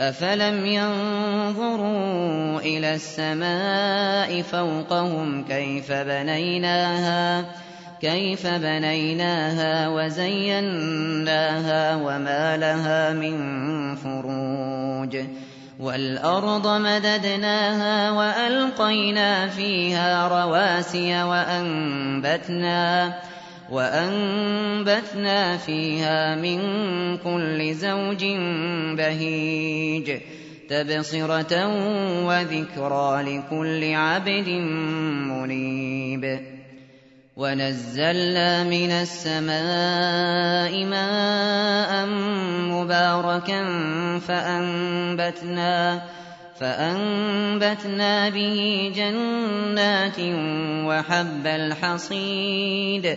أَفَلَمْ يَنظُرُوا إِلَى السَّمَاءِ فَوْقَهُمْ كَيْفَ بَنَيْنَاهَا كيف بنيناها وزيناها وما لها من فروج والأرض مددناها وألقينا فيها رواسي وأنبتنا وَأَنبَتْنَا فِيهَا مِن كُلِّ زَوْجٍ بَهِيجٍ تَبْصِرَةً وَذِكْرَىٰ لِكُلِّ عَبْدٍ مُّنِيبٍ وَنَزَّلْنَا مِنَ السَّمَاءِ مَاءً مُّبَارَكًا فَأَنبَتْنَا فَأَنبَتْنَا بِهِ جَنَّاتٍ وَحَبَّ الْحَصِيدِ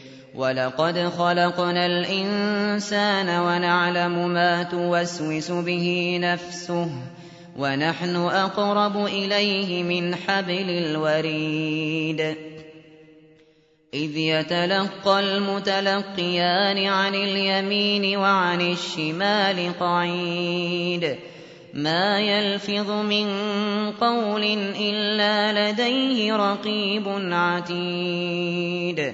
وَلَقَدْ خَلَقْنَا الْإِنسَانَ وَنَعْلَمُ مَا تُوَسْوِسُ بِهِ نَفْسُهُ ۖ وَنَحْنُ أَقْرَبُ إِلَيْهِ مِنْ حَبْلِ الْوَرِيدِ إِذْ يَتَلَقَّى الْمُتَلَقِّيَانِ عَنِ الْيَمِينِ وَعَنِ الشِّمَالِ قَعِيدٌ مَّا يَلْفِظُ مِن قَوْلٍ إِلَّا لَدَيْهِ رَقِيبٌ عَتِيدٌ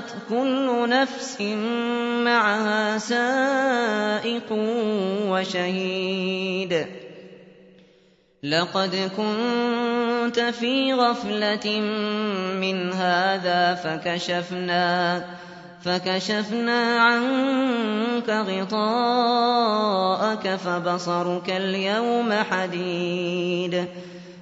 كُلُّ نَفْسٍ مَّعَهَا سَائِقٌ وَشَهِيدٌ. لَّقَدْ كُنتَ فِي غَفْلَةٍ مِّنْ هَٰذَا فَكَشَفْنَا فكشفنا عنك غطاءك فبصرك اليوم حديد.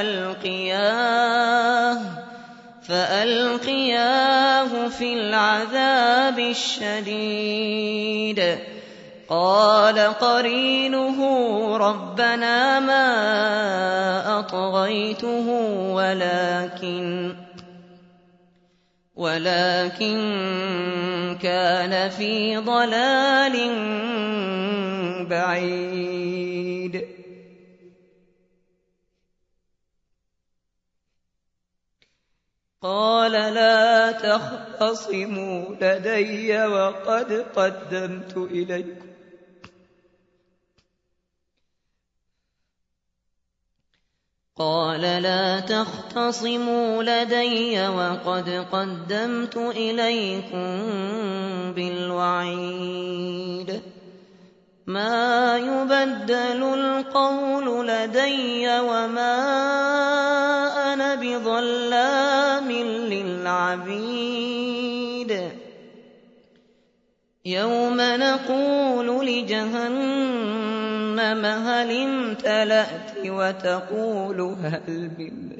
آخَرَ فَأَلْقِيَاهُ فِي الْعَذَابِ الشَّدِيدِ. قَالَ قَرِينُهُ رَبَّنَا مَا أَطْغَيْتُهُ وَلَٰكِن ولكن كان في ضلال بعيد. قال لا تختصموا لدي وقد قدمت إليكم. قال لا تختصموا لدي وقد قدمت إليكم بالوعيد. ما يبدل القول لدي وما أنا بظلام للعبيد. يوم نقول لجهنم هل امتلأت وتقول هل من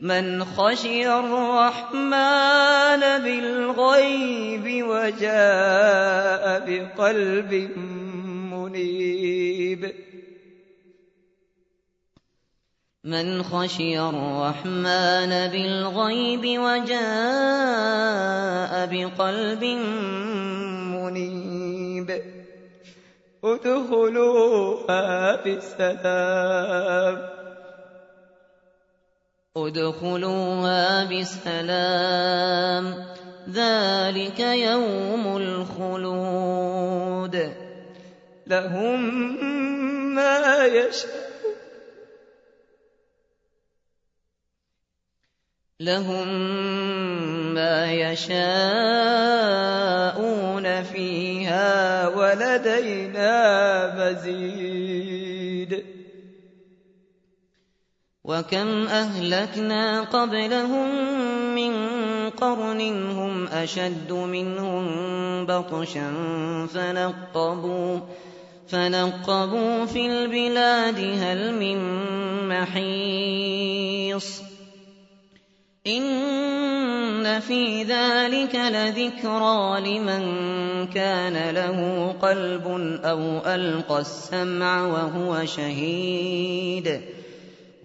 من خشي الرحمن بالغيب وجاء بقلب منيب. من خشي الرحمن بالغيب وجاء بقلب منيب. ادخلوها بسلام ادخلوها بسلام. ذلك يوم الخلود. لهم ما يشاءون. لهم ما يشاءون فيها ولدينا مزيد. وكم أهلكنا قبلهم من قرن هم أشد منهم بطشا فنقبوا فنقبوا في البلاد هل من محيص. إن في ذلك لذكرى لمن كان له قلب أو ألقى السمع وهو شهيد.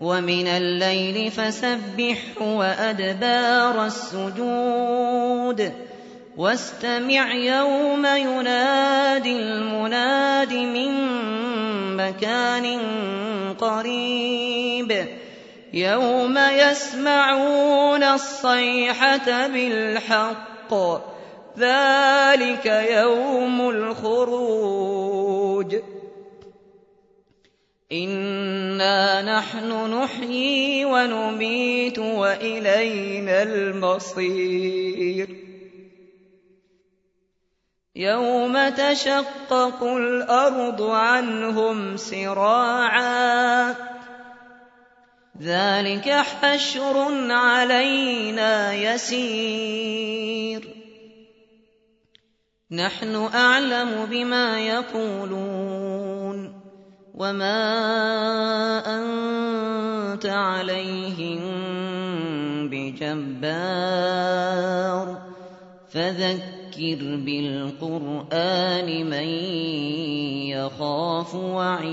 ومن الليل فسبحه وأدبار السجود. واستمع يوم ينادي المناد من مكان قريب. يوم يسمعون الصيحة بالحق. ذلك يوم الخروج. إنا نحن نحيي ونميت وإلينا المصير يوم تشقق الأرض عنهم سراعا ذلك حشر علينا يسير نحن أعلم بما يقولون وما أنت عليهم بجبار فذكر بالقرآن من يخاف وعيد